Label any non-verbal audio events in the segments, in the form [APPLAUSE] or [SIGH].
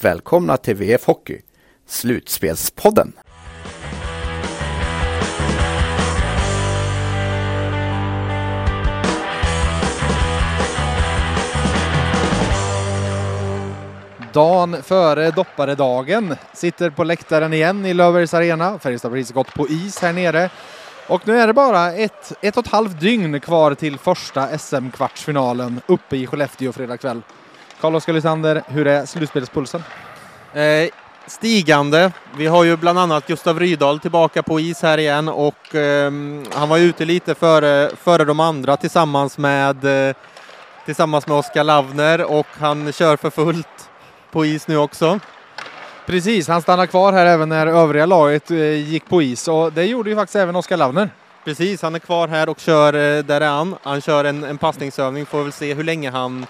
välkomna till VF Hockey, Slutspelspodden. Dagen före dopparedagen sitter på läktaren igen i Löfbergs Arena. Färjestad har precis gått på is här nere. Och nu är det bara ett, ett och ett halvt dygn kvar till första SM-kvartsfinalen uppe i Skellefteå fredag kväll. Carl-Oskar Lysander, hur är slutspelspulsen? Eh, stigande. Vi har ju bland annat Gustav Rydahl tillbaka på is här igen och eh, han var ute lite före, före de andra tillsammans med, eh, tillsammans med Oskar Lavner och han kör för fullt på is nu också. Precis, han stannar kvar här även när övriga laget eh, gick på is och det gjorde ju faktiskt även Oskar Lavner. Precis, han är kvar här och kör, eh, där är han. Han kör en, en passningsövning, får väl se hur länge han,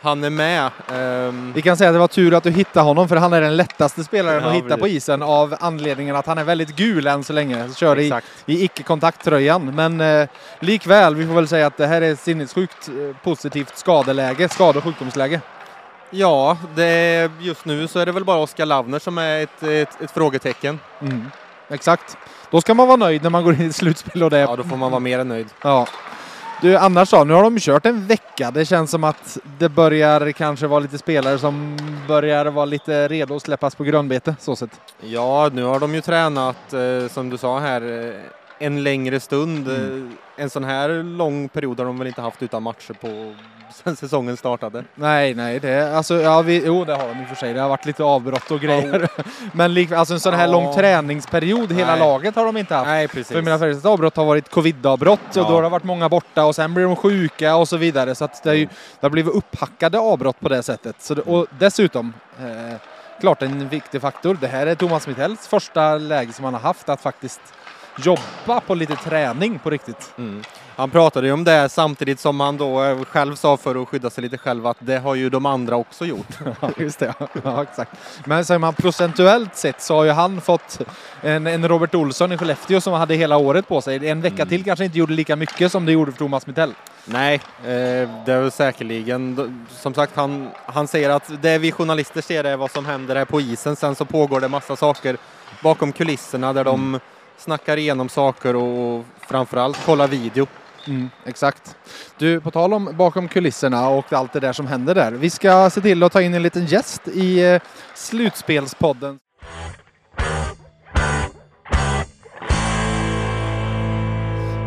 han är med. Ehm, Vi kan säga att det var tur att du hittade honom för han är den lättaste spelaren Ja, att hitta precis. på isen av anledningen att han är väldigt gul än så länge. Kör i, Exakt. i icke-kontakttröjan. Men eh, likväl, vi får väl säga att det här är sinnessjukt eh, positivt skadeläge, skade och sjukdomsläge. Ja, det, just nu så är det väl bara Oskar Lavner som är ett, ett, ett frågetecken. Mm. Exakt. Då ska man vara nöjd när man går in i slutspel och det Ja, då får man vara mer än nöjd. Ja. Du, annars då? Nu har de kört en vecka. Det känns som att det börjar kanske vara lite spelare som börjar vara lite redo att släppas på grönbete, så sett. Ja, nu har de ju tränat, eh, som du sa här, eh, en längre stund. Mm. Eh, En sån här lång period har de väl inte haft utan matcher på [LAUGHS] sen säsongen startade. Nej, nej, det, alltså, ja, vi, jo, det har de i och för sig. Det har varit lite avbrott och grejer. [LAUGHS] Men likväl, alltså en sån här Ja. lång träningsperiod, hela Nej. laget har de inte haft. Nej, För precis. jag menar, Färjestads avbrott har varit covid-avbrott och Ja. då har det varit många borta och sen blir de sjuka och så vidare. Så att det, är ju, det har blivit upphackade avbrott på det sättet. Så och dessutom, eh, klart en viktig faktor. Det här är Thomas Mittells första läge som han har haft att faktiskt jobba på lite träning på riktigt. Mm. Han pratade ju om det samtidigt som han då eh, själv sa för att skydda sig lite själv att det har ju de andra också gjort. [LAUGHS] Just det. Ja, exakt. Men säger man procentuellt sett så har ju han fått en, en Robert Olsson i Skellefteå som hade hela året på sig. En vecka till kanske inte gjorde lika mycket som det gjorde för Thomas Mittell. Nej, eh, det är säkerligen. Som sagt, han, han säger att det vi journalister ser är vad som händer här på isen. Sen så pågår det massa saker bakom kulisserna där de snackar igenom saker och framförallt kollar video. Mm, exakt. Du, på tal om bakom kulisserna och allt det där som händer där. Vi ska se till att ta in en liten gäst i eh, Slutspelspodden.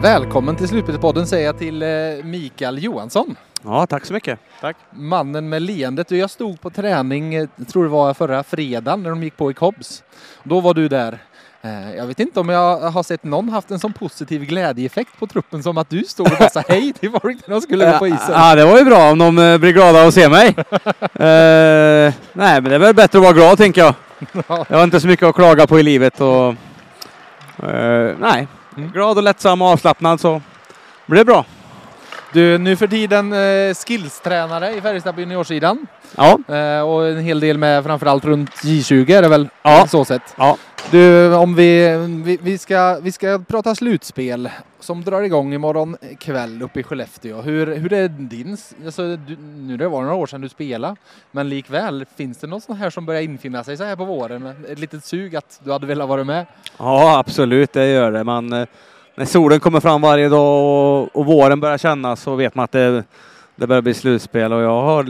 Välkommen till Slutspelspodden säger jag till eh, Mikael Johansson. Ja, tack så mycket. Tack. Mannen med leendet. Jag stod på träning, eh, tror det var förra fredagen när de gick på i Cobbs. Då var du där. Eh, Jag vet inte om jag har sett någon haft en sån positiv glädjeeffekt på truppen som att du stod och bara sa hej till folk när de skulle gå på isen. Ja, det var ju bra om de eh, blir glada att se mig. [LAUGHS] Eh, nej, men det är väl bättre att vara glad, tänker jag. Jag har inte så mycket att klaga på i livet och... eh, nej, Mm. glad och lättsam och avslappnad så blir det bra. Du, nu för tiden eh, skillstränare i Färjestad på juniorsidan. Ja, Eh, och en hel del med framförallt runt J20 är det väl? Ja. Så sett. ja. Du, om vi, vi, vi, ska, vi ska prata slutspel som drar igång imorgon kväll uppe i Skellefteå. Hur, hur är din, alltså, du, nu det var några år sedan du spelade, men likväl, finns det något sånt här som börjar infinna sig så här på våren? Ett litet sug att du hade velat vara med? ja, absolut, det gör det. Man, eh, när solen kommer fram varje dag och, och våren börjar kännas så vet man att det, det börjar bli slutspel. Och jag har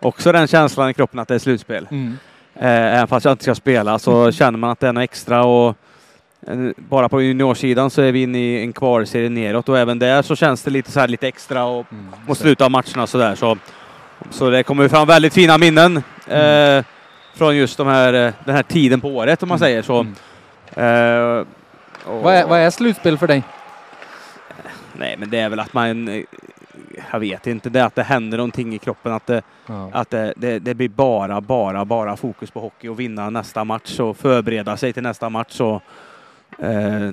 också den känslan i kroppen att det är slutspel. Eh, Även fast jag inte ska spela så känner man att det är något extra. Och eh, bara på juniorsidan så är vi inne i en kvalserie neråt. Och även där så känns det lite så här lite extra och mot slutet av matcherna så där. Så. Så det kommer fram väldigt fina minnen eh, från just de här, eh, den här tiden på året om man säger så. Eh, och- Vad, är, vad är slutspel för dig? Nej, men det är väl att man eh, jag vet inte, det är att det händer någonting i kroppen. Att det, Ja. att det, det, det blir bara, bara, bara fokus på hockey och vinna nästa match och förbereda sig till nästa match. Och, eh,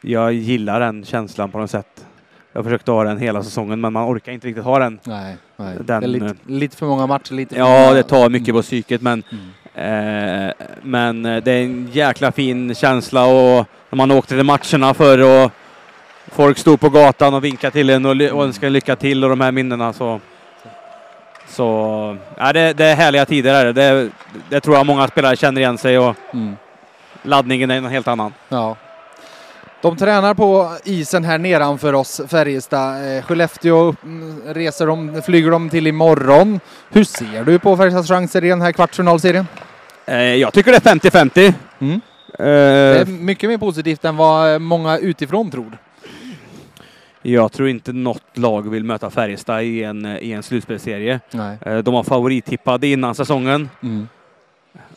jag gillar den känslan på något sätt. Jag har försökt ha den hela säsongen men man orkar inte riktigt ha den. Nej, nej. Den- det är lite, lite för många matcher. Lite Ja, många... det tar mycket på psyket men, Mm. Eh, men eh, det är en jäkla fin känsla och när man åkte till matcherna förr och folk stod på gatan och vinkade till en och, ly- och önskade lycka till och de här minnena så så ja, det, det är härliga tider. Är det. Det, det tror jag många spelare känner igen sig och Mm. laddningen är en helt annan. Ja. De tränar på isen här nedanför oss, Färjestad. Eh, Skellefteå mm, reser de, flyger de till imorgon. Hur ser du på Färjestads chanser i den här kvartsfinalserien? Eh, jag tycker det är 50-50. Mm. Eh, Det är mycket mer positivt än vad många utifrån tror. jag tror inte något lag vill möta Färjestad i en, i en slutspelsserie. Nej. Eh, de har favorittippade innan säsongen. Mm.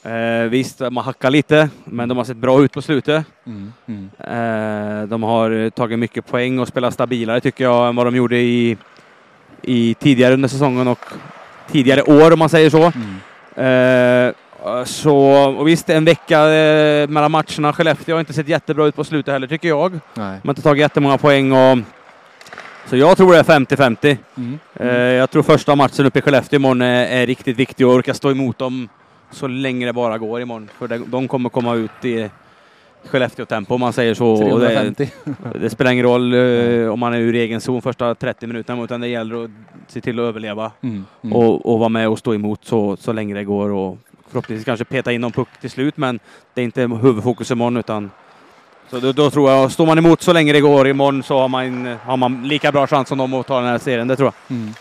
Eh, visst, de har hackat lite, men de har sett bra ut på slutet. Mm. Mm. Eh, de har tagit mycket poäng och spelat stabilare tycker jag än vad de gjorde i, i tidigare under säsongen och tidigare år om man säger så. Mm. Eh, så och visst, en vecka eh, mellan matcherna. Skellefteå har inte sett jättebra ut på slutet heller tycker jag. Nej. De har inte tagit jättemånga poäng och så jag tror det är 50-50. Mm. Eh, jag tror första matchen uppe i Skellefteå imorgon är, är riktigt viktig och orka stå emot dem så länge det bara går imorgon. För de, de kommer komma ut i Skellefteå-tempo om man säger så. Och det, 350. [LAUGHS] det spelar ingen roll eh, om man är ur egen zon första 30 minuterna utan det gäller att se till att överleva Mm. Mm. och, och vara med och stå emot så, så länge det går och förhoppningsvis kanske peta in någon puck till slut men det är inte huvudfokus imorgon utan så då, då tror jag, står man emot så länge det går imorgon så har man, har man lika bra chans som dem att ta den här serien, det tror jag. Mm.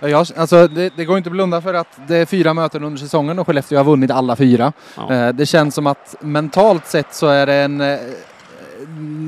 Ja, jag, alltså, det, det går inte att blunda för att det är fyra möten under säsongen och Skellefteå har vunnit alla fyra. Ja. Eh, det känns som att mentalt sett så är det en eh,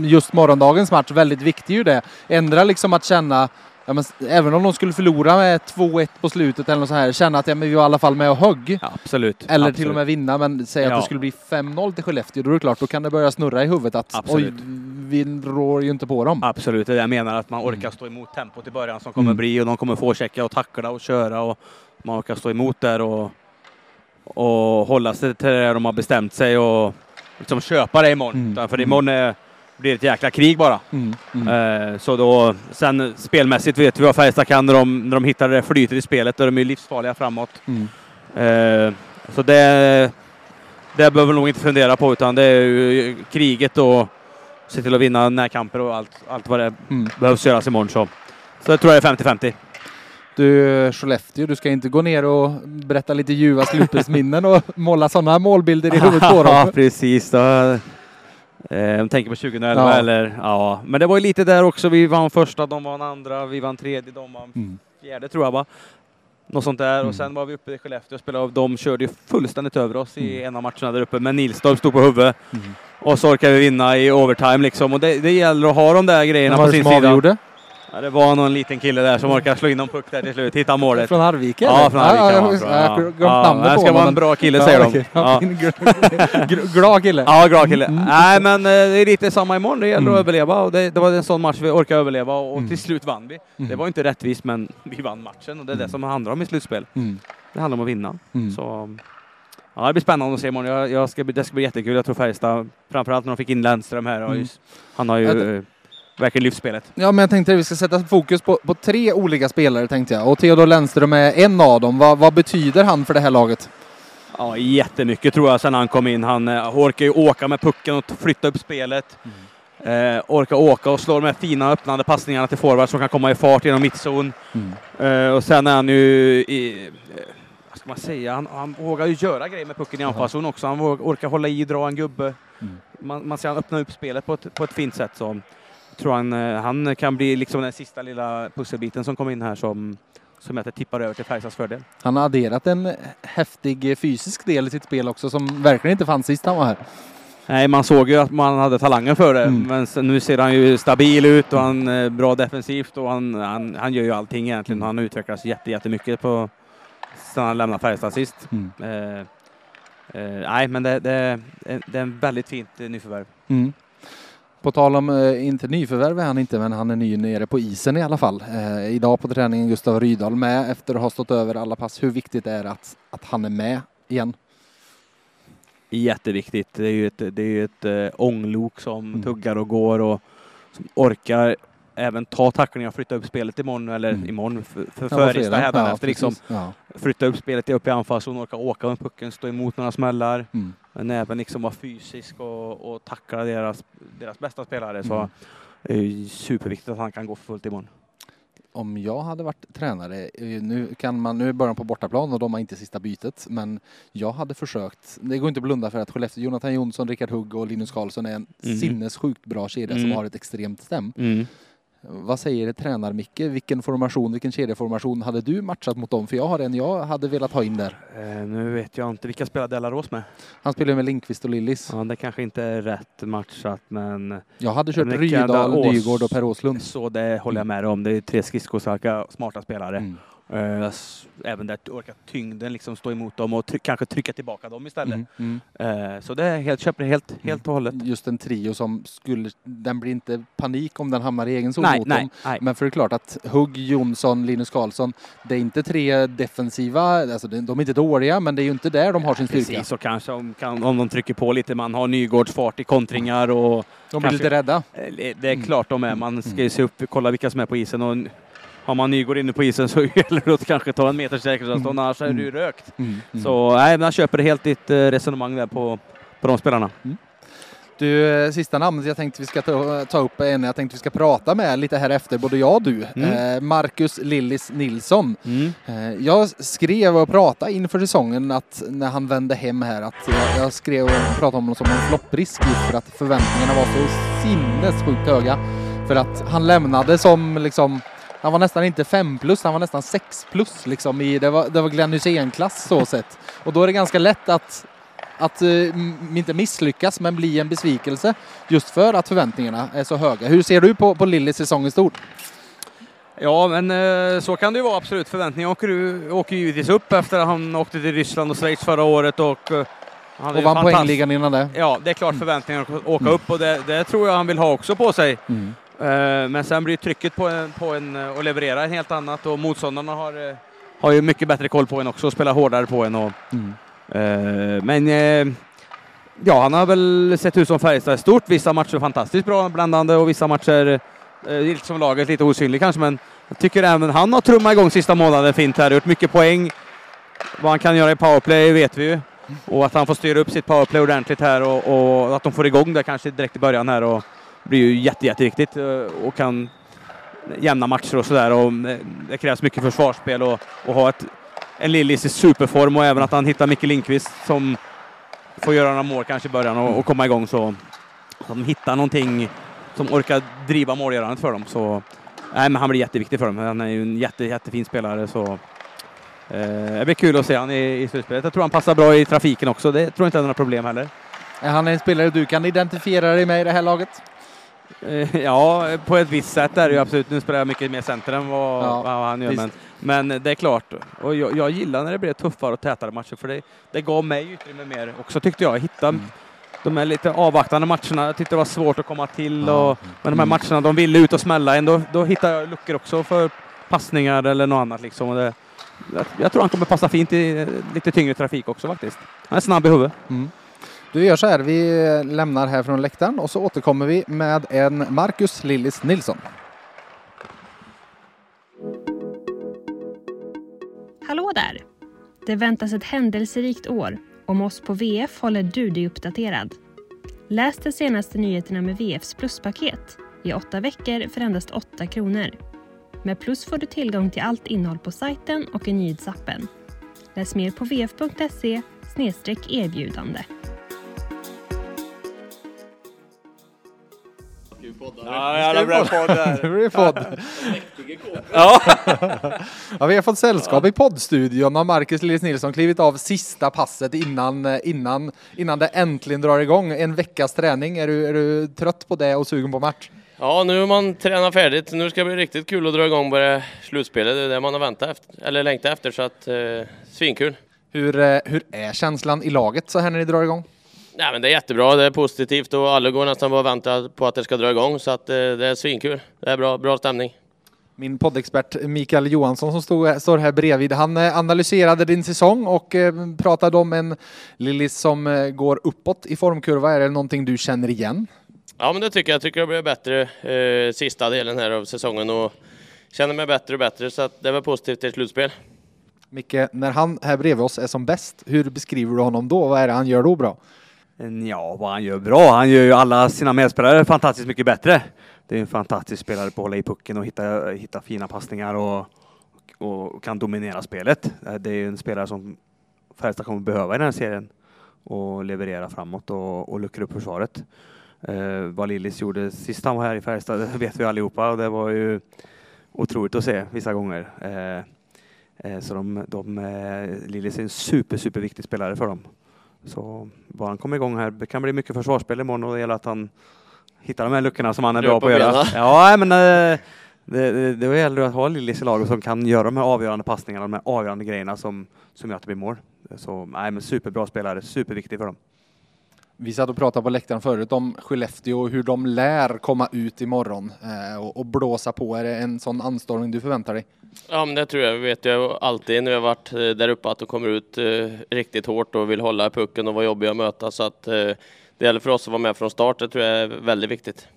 just morgondagens match väldigt viktig ju det. Ändra liksom att känna, ja, men, även om de skulle förlora med 2-1 på slutet eller något så här, känna att ja, men vi var i alla fall med och högg. Ja, absolut. Eller absolut. till och med vinna, men säg att det skulle bli 5-0 till Skellefteå, då är det klart, då kan det börja snurra i huvudet att Absolut. oj, vi rår ju inte på dem. Absolut, det jag menar att man orkar Mm. stå emot tempot i början som kommer Mm. bli och de kommer få checka och tackla och köra och man orkar stå emot där och, och hålla sig till det de har bestämt sig och liksom köpa det imorgon. Mm. För imorgon är, blir ett jäkla krig bara. Mm. Mm. Eh, så då, sen spelmässigt vet vi vad Färjestad kan när de, när de hittar det flytet i spelet. Är de ju livsfarliga framåt. Mm. Eh, så det, det behöver vi nog inte fundera på utan det är ju kriget och se till att vinna närkamper och allt, allt vad det Mm. behövs göras imorgon. Så, så jag tror jag är 50-50. Du, Skellefteå, du ska inte gå ner och berätta lite ljuva slutspelsminnen och måla sådana målbilder i huvudet på [LAUGHS] Ja, dem. precis. Då, eh, de tänker på 2011 Ja. eller ja. Men det var ju lite där också. Vi vann första, de vann andra, vi vann tredje, de vann Mm. fjärde tror jag va? Något sånt där. Mm. Och sen var vi uppe i Skellefteå och spelade och de körde ju fullständigt över oss i Mm. en av matcherna där uppe. Men Nilstorp stod på huvudet. Mm. Och så orkade vi vinna i overtime liksom. Och det, det gäller att ha de där grejerna Vem var på det sin som sida. avgjorde? Ja, det var någon liten kille där som orkade slå in någon puck där till slut. Hitta målet. Från Arvika? Ja, från Arvika. Ja, Ja, jag jag har ja. det ska vara en bra kille säger de. Ja. [LAUGHS] Gl- Glad kille. Ja, glad kille. Mm. Nej, men eh, det är lite samma imorgon. Det gäller Mm. att överleva och det, det var en sån match vi orkade överleva och Mm. till slut vann vi. Mm. Det var inte rättvist, men vi vann matchen och det är det Mm. som handlar om i slutspel. Det handlar om att vinna. Så, ja, det blir spännande att se imorgon. Jag, jag ska, det ska bli jättekul. Jag tror Färjestad, framförallt när de fick in Lennström här. Och just, han har ju verkligen lyft spelet. Ja, men jag tänkte att vi ska sätta fokus på, på tre olika spelare tänkte jag. Och Theodor Lennström är en av dem. Vad, vad betyder han för det här laget? Ja, jättemycket tror jag sen han kom in. Han eh, orkar ju åka med pucken och flytta upp spelet. Eh, orkar åka och slå de här fina öppnande passningarna till forward som kan komma i fart genom mittzon. Eh, och sen är han ju i, eh, vad ska man säga, han, han vågar ju göra grejer med pucken i anfallszon också. Han vågar, orkar hålla i, dra en gubbe. Mm. Man, man ser han öppna upp spelet på ett, på ett fint sätt. Så tror han, eh, han kan bli liksom den sista lilla pusselbiten som kommer in här som, som jag tippar över till Färjestads fördel. Han har adderat en häftig eh, fysisk del i sitt spel också som verkligen inte fanns sist han var här. Nej, man såg ju att man hade talangen för det. Mm. Men sen, nu ser han ju stabil ut och han är bra defensivt och han, han, han gör ju allting egentligen. Mm. Han har utvecklats jätte, jättemycket på sen han lämnade Färjestad sist. Mm. Eh, eh, nej, men det, det, det är en väldigt fint eh, nyförvärv. Mm. På tal om, eh, inte nyförvärv är han inte, men han är ny nere på isen i alla fall. Eh, idag på träningen Gustav Rydahl med efter att ha stått över alla pass. Hur viktigt är det att, att han är med igen? Jätteviktigt. Det är ju ett, det är ju ett äh, ånglok som Mm. tuggar och går och som orkar även ta tacklingar och flytta upp spelet imorgon eller Mm. imorgon för, för Ja, hädanefter. liksom. precis. Ja. Flytta upp spelet upp i anfallszon, orka åka med pucken, stå emot några smällar. Mm. Men även liksom vara fysisk och, och tackla deras, deras bästa spelare. Så Mm. det är superviktigt att han kan gå för fullt imorgon. Om jag hade varit tränare, eh, nu kan man, nu är början på bortaplan och de har inte sista bytet, men jag hade försökt, det går inte att blunda för att Skellefteå, Jonathan Jonsson, Rickard Hugg och Linus Karlsson är en Mm. sinnessjukt bra kedja som Mm. har ett extremt stäm. Mm. Vad säger tränar-Micke? Vilken formation, vilken kedjeformation hade du matchat mot dem? För jag har en jag hade velat ha in där. Eh, nu vet jag inte, vilka spelar Delaros med? Han spelar med Lindqvist och Lillis. Ja, det kanske inte är rätt matchat, men Jag hade kört Rydahl, Ås- Nygård och Per Åslund. så det håller jag med dig om. Det är tre skridskostarka, smarta spelare. Mm. S- även där orkar tyngden liksom stå emot dem och try- kanske trycka tillbaka dem istället. Mm. Mm. Eh, så det är helt, köper helt, helt och hållet. Just en trio som skulle, den blir inte panik om den hamnar i egen zon Nej, mot nej, dem. nej. Men för det är klart att Hugg, Jonsson, Linus Karlsson, det är inte tre defensiva, alltså de är inte dåliga, men det är ju inte där de har sin styrka. Precis, och kanske om, kan, om de trycker på lite. Man har Nygårds fart i kontringar och De blir kanske- lite rädda. eh, det är Mm. klart de är. Man ska ju se upp, kolla vilka som är på isen. Och har man Nygård inne på isen så [LAUGHS] gäller det att kanske ta en meters säkerhetsavstånd, Mm. annars är du ju rökt. Mm. Mm. Så nej, man köper helt ditt eh, resonemang där på, på de spelarna. Du, eh, sista namnet jag tänkte vi ska ta, ta upp en jag tänkte vi ska prata med lite här efter, både jag och du. Mm. Eh, Marcus Lillis Nilsson. Mm. Eh, Jag skrev och pratade inför säsongen att när han vände hem här att jag, jag skrev och pratade om honom som en flopprisk för att förväntningarna var så sinnessjukt höga. För att han lämnade som liksom han var nästan inte 5 plus, han var nästan 6 plus liksom i, det var, det var Glenn Hysén-klass så sett. Och då är det ganska lätt att, att eh, inte misslyckas men bli en besvikelse just för att förväntningarna är så höga. Hur ser du på, på Lillis säsong i stort? Ja, men eh, så kan det ju vara absolut. Förväntningarna åker, åker ju givetvis upp efter att han åkte till Ryssland och Schweiz förra året och eh, han Och vann poängligan innan det. Ja, det är klart förväntningarna att åka Mm. upp och det, det tror jag han vill ha också på sig. Mm. Eh, Men sen blir trycket på en, på en eh, att leverera en helt annat och motståndarna har, eh, har ju mycket bättre koll på en också och spelar hårdare på en. Och, Mm. eh, men eh, ja, han har väl sett ut som Färjestad i stort. Vissa matcher fantastiskt bra blandande och vissa matcher eh, lite som laget lite osynlig kanske. Men jag tycker även han har trummat igång sista månaden fint här. Gjort mycket poäng. Vad han kan göra i powerplay vet vi ju. Och att han får styra upp sitt powerplay ordentligt här och, och att de får igång det kanske direkt i början här. Och, blir ju jätte, jätteviktigt eh, och kan jämna matcher och sådär. Och eh, det krävs mycket försvarsspel och, och ha ett, en Lillis i superform och även att han hittar Micke Lindqvist som får göra några mål kanske i början och, och komma igång så att de hittar någonting som orkar driva målgörandet för dem. Så nej, men han blir jätteviktig för dem. Han är ju en jätte, jättefin spelare så eh, det blir kul att se han i, i slutspelet. Jag tror han passar bra i trafiken också. Det tror jag inte är några problem heller. Är han en spelare du kan identifiera dig med i det här laget? Eh, Ja, på ett visst sätt är det ju absolut. Nu spelar jag mycket mer center än vad, Ja, vad han gör. Men, men det är klart. Och jag, jag gillar när det blir tuffare och tätare matcher för det, det gav mig utrymme mer också tyckte jag. Hitta Mm. de här lite avvaktande matcherna. Jag tyckte det var svårt att komma till. Och, men de här Mm. matcherna, de ville ut och smälla en. Då, då hittar jag luckor också för passningar eller något annat. Liksom. Det, jag, jag tror han kommer passa fint i lite tyngre trafik också faktiskt. Han är snabb i huvudet. Mm. Du gör så här, vi lämnar här från läktaren och så återkommer vi med en Marcus Lillis Nilsson. Hallå där! Det väntas ett händelserikt år. Om oss på VF håller du dig uppdaterad. Läs de senaste nyheterna med VFs pluspaket i åtta veckor för endast 8 kronor. Med Plus får du tillgång till allt innehåll på sajten och i nyhetsappen. Läs mer på vf.se erbjudande. Ja, jävla bra podd där. Nu [LAUGHS] är det podd. Ja. [LAUGHS] Ja, vi har fått sällskap i poddstudion av Marcus Lillis Nilsson klivit av sista passet innan, eh, innan, innan det äntligen drar igång. En veckas träning. Är du, är du trött på det och sugen på match? Ja, nu har man tränat färdigt. Nu ska det bli riktigt kul att dra igång på det slutspelet. Det är det man har väntat efter, eller längtat efter, så att eh, svinkul. Hur, eh, hur är känslan i laget så här när ni drar igång? Nej, men det är jättebra, det är positivt och alla går nästan bara och väntar på att det ska dra igång så att eh, det är svinkul. Det är bra, bra stämning. Min poddexpert Mikael Johansson som stod, står här bredvid, han eh, analyserade din säsong och eh, pratade om en Lillis som går uppåt i formkurva. Är det någonting du känner igen? Ja, men det tycker jag. Jag tycker det blev bättre eh, sista delen här av säsongen och känner mig bättre och bättre så att det var positivt till slutspel. Micke, när han här bredvid oss är som bäst, hur beskriver du honom då? Vad är det han gör då bra? Eh, ja, vad han gör bra. Han gör ju alla sina medspelare fantastiskt mycket bättre. Det är en fantastisk spelare på att hålla i pucken och hitta, hitta fina passningar och, och kan dominera spelet. Eh, det är ju en spelare som Färjestad kommer behöva i den här serien och leverera framåt och, och luckra upp försvaret. Eh, vad Lillis gjorde sist han var här i Färjestad, [LAUGHS] det vet vi allihopa och det var ju otroligt att se vissa gånger. Eh, eh, så de, de, eh, Lillis är en super, super viktig spelare för dem. Så bara han kommer igång här, det kan bli mycket försvarsspel imorgon och det gäller att han hittar de här luckorna som han är bra på att göra. Ja, men eh, det, det, det gäller att ha Lillis i laget som kan göra de här avgörande passningarna, de här avgörande grejerna som, som gör att det blir mål. Så nej, men superbra spelare, superviktig för dem. Vi satt och pratade på läktaren förut om Skellefteå och hur de lär komma ut imorgon eh, och, och blåsa på. Är det en sån anstormning du förväntar dig? Ja, men det tror jag. Vi vet ju alltid när vi har varit eh, där uppe att de kommer ut eh, riktigt hårt och vill hålla i pucken och vara jobbiga att möta. Så att eh, det gäller för oss att vara med från start. Det tror jag är väldigt viktigt.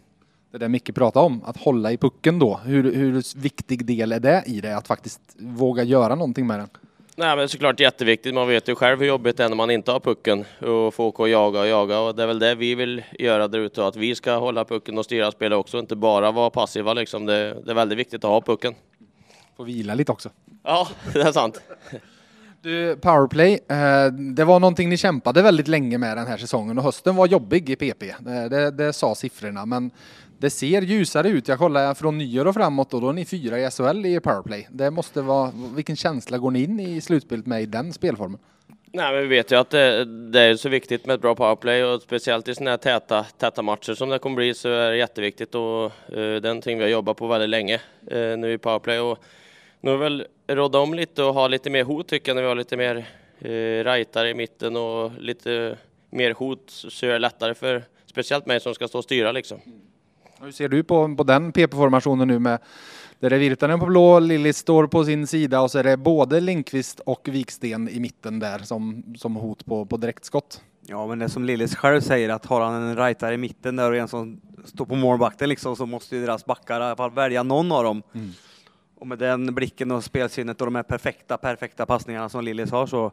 Det där Micke pratade om, att hålla i pucken då. Hur, hur viktig del är det i det? Att faktiskt våga göra någonting med den? Nej, men såklart jätteviktigt. Man vet ju själv hur jobbigt det är när man inte har pucken och får åka och jaga och jaga. Och det är väl det vi vill göra där ute, att vi ska hålla pucken och styra spelet också, inte bara vara passiva liksom. Det, det är väldigt viktigt att ha pucken. Få vila lite också. Ja, [LAUGHS] det är sant. Du, powerplay, eh, det var någonting ni kämpade väldigt länge med den här säsongen och hösten var jobbig i PP. Det, det, det sa siffrorna, men det ser ljusare ut. Jag kollar från nyår och framåt och då är ni fyra i SHL i powerplay. Det måste vara, vilken känsla går ni in i slutspelet med i den spelformen? Nej, men vi vet ju att det, det är så viktigt med ett bra powerplay och speciellt i sådana här täta, täta matcher som det kommer bli så är det jätteviktigt och uh, det är någonting vi har jobbat på väldigt länge uh, nu i powerplay och nu har vi väl rådda om lite och ha lite mer hot tycker jag när vi har lite mer eh, uh, rightare i mitten och lite mer hot så är det lättare för speciellt mig som ska stå och styra liksom. Hur ser du på, på den PP-formationen nu med där det är Virtanen på blå, Lillis står på sin sida och så är det både Linkvist och Viksten i mitten där som, som hot på, på direktskott. Ja, men det som Lillis själv säger att har han en rightare i mitten där och en som står på målvakten liksom så måste ju deras backar i alla fall välja någon av dem. Mm. Och med den blicken och spelsinnet och de här perfekta, perfekta passningarna som Lillis har så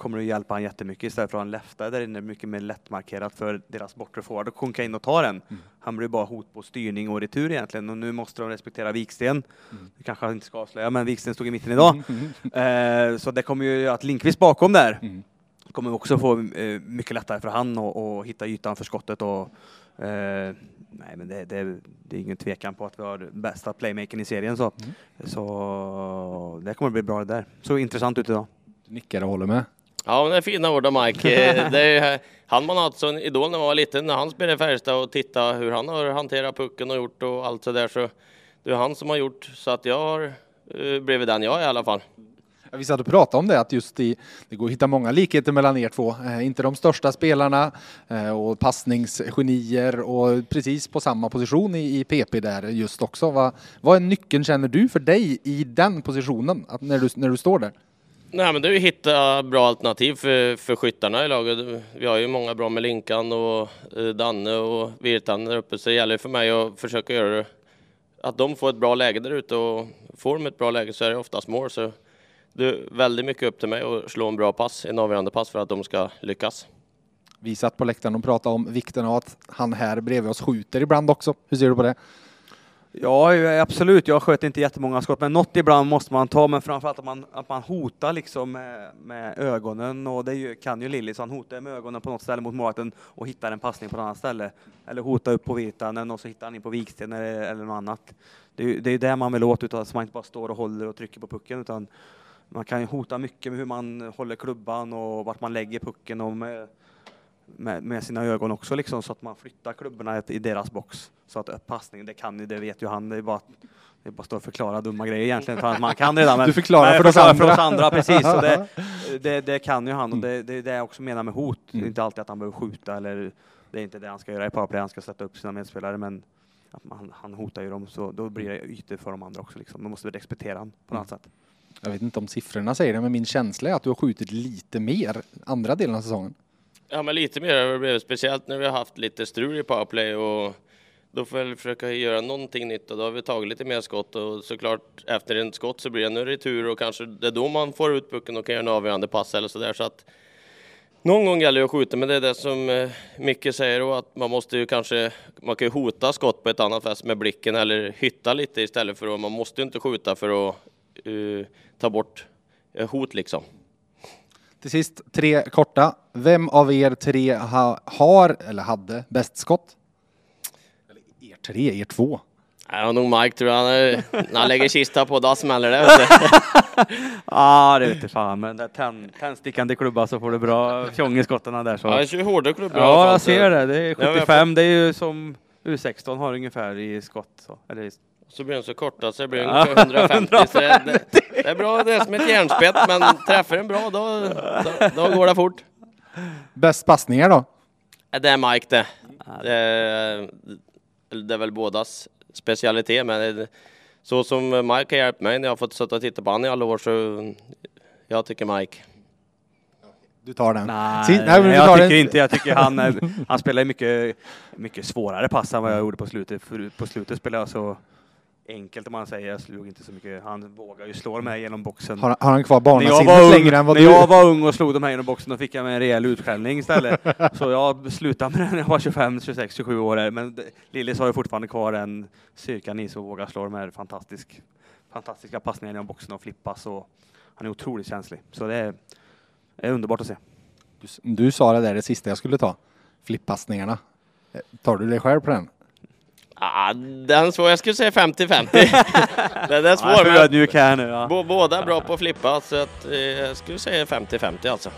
kommer det hjälpa han jättemycket istället för att ha en leftare där inne mycket mer lättmarkerat för deras bortre forward att sjunka in och ta den. Han blir bara hot på styrning och retur egentligen och nu måste de respektera Viksten. Det kanske han inte ska avslöja, men Viksten stod i mitten idag. [LAUGHS] eh, så det kommer ju att Linkvist bakom där Mm. kommer också få eh, mycket lättare för han att att hitta ytan för skottet och eh, nej men det, det, det är ingen tvekan på att vi har bästa playmakern i serien så, så det kommer bli bra det där. Så intressant ut idag. Nickar och håller med. Ja, men det är fina ord av Mike. [LAUGHS] Eh, Det är, han man haft som idol när man var liten, när han spelade i Färjestad och titta hur han har hanterat pucken och gjort och allt så där så det är han som har gjort så att jag har eh, blivit den jag är i alla fall. Vi satt och pratade om det, att just i, det går att hitta många likheter mellan er två. Eh, inte de största spelarna eh, och passningsgenier och precis på samma position i, i PP där just också. Va, vad är nyckeln känner du för dig i den positionen, när, du, när du står där? Nej, men det är ju att hitta bra alternativ för, för skyttarna i laget. Vi har ju många bra med Linkan och eh, Danne och Virtanen där uppe, så det gäller för mig att försöka göra det, att de får ett bra läge där ute och får de ett bra läge så är det oftast mål. Så det är väldigt mycket upp till mig att slå en bra pass, en avgörande pass för att de ska lyckas. Vi satt på läktaren och pratade om vikten av att han här bredvid oss skjuter ibland också. Hur ser du på det? Ja, absolut. Jag sköt inte jättemånga skott, men något ibland måste man ta, men framförallt att man, att man hotar liksom med, med ögonen och det ju, kan ju Lillis. han hotar med ögonen på något ställe mot målvakten och hittar en passning på ett annat ställe. Eller hotar upp på Virtanen och så hittar han in på Viksten eller, eller något annat. Det är ju det, är det man vill åt, utan att man inte bara står och håller och trycker på pucken, utan man kan ju hota mycket med hur man håller klubban och vart man lägger pucken och med, med, med sina ögon också liksom, så att man flyttar klubborna i deras box. Så att passning, det kan ni, det vet ju han. Det är bara, det bara att stå och förklara dumma grejer egentligen, för att man kan redan. Men, Du förklarar för oss andra. för oss andra, precis. Så det, [LAUGHS] det, det kan ju han och Mm. det, det är det jag också menar med hot. Det Mm. är inte alltid att han behöver skjuta eller det är inte det han ska göra i powerplay. Han ska sätta upp sina medspelare men man, han hotar ju dem så då blir det ytor för de andra också. Liksom. De måste respektera honom på något sätt. Jag vet inte om siffrorna säger det, men min känsla är att du har skjutit lite mer andra delen av säsongen. Ja, men lite mer har det blivit, speciellt när vi har haft lite strul i powerplay och då får vi försöka göra någonting nytt och då har vi tagit lite mer skott och såklart efter en skott så blir det en retur och kanske det är då man får ut pucken och kan göra en avgörande pass eller sådär så att någon gång gäller det att skjuta men det är det som eh, Micke säger då att man måste ju kanske man kan ju hota skott på ett annat sätt med blicken eller hytta lite istället för att man måste ju inte skjuta för att uh, ta bort eh, hot liksom. Till sist, tre korta. Vem av er tre ha, har eller hade bäst skott? Eller er tre, er två. Det är nog Mike tror jag. När han lägger kista på, då smäller det. [LAUGHS] Ja, det vet jag fan. Men det är tänd, tändstickande klubba så får du bra fjong i skotten där. Så. Ja, jag kör hårda klubbor Ja, jag ser det. Det är Ja, jag 75. Det är ju som U16 har ungefär i skott. Så. Eller, i- Så blir den så korta så det blir ungefär 150. Så det, det, är bra, det är som ett järnspett, men träffar den bra då, då, då går det fort. Bäst passningar då? Det är Mike det. Det är, det är väl bådas specialitet, men det, så som Mike har hjälpt mig när jag har fått sitta och titta på honom i alla år så jag tycker Mike. Du tar den. Nej, Si- nej, men vi jag tar tycker den. inte. Jag tycker han, han spelar mycket, mycket svårare pass än vad jag gjorde på slutet. För på slutet spelade jag så enkelt om man säger. Jag slog inte så mycket. Han vågar ju slå mig genom boxen. Har, har han kvar När jag, barnasinnet var ung, längre än vad när du... jag var ung och slog de här genom boxen då fick jag mig en rejäl utskällning istället. [LAUGHS] så jag slutade med det när jag var 25, 26, 27 år. Men det- Lillis har ju fortfarande kvar den styrkan i sig och vågar slå de här fantastisk, fantastiska passningarna genom boxen och flippas. Och han är otroligt känslig. Så det är, det är underbart att se. Du, du sa det där det sista jag skulle ta. Flippassningarna. Eh, Tar du dig själv på den? Ah, den är svår, jag skulle säga 50-50. [LAUGHS] den är Ja, svår, jag är men ödmjuk här nu. Ja. bå- båda är bra på att flippa, så att, eh, jag skulle säga 50-50 alltså.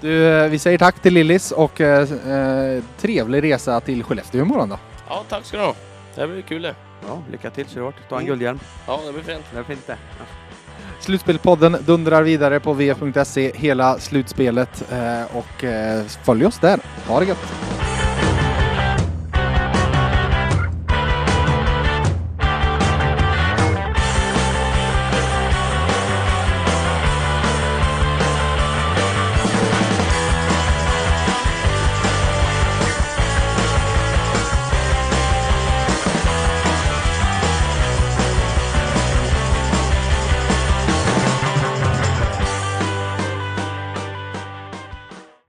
Du, eh, vi säger tack till Lillis och eh, eh, trevlig resa till Skellefteå imorgon då. Ja, tack ska du ha. Det blir kul det. Ja, lycka till, kör hårt. Ta en Mm. guldhjälm. Ja, det blir fint. Det är fint det. Ja. Slutspelspodden dundrar vidare på vf.se hela slutspelet eh, och eh, följ oss där. Ha det gött!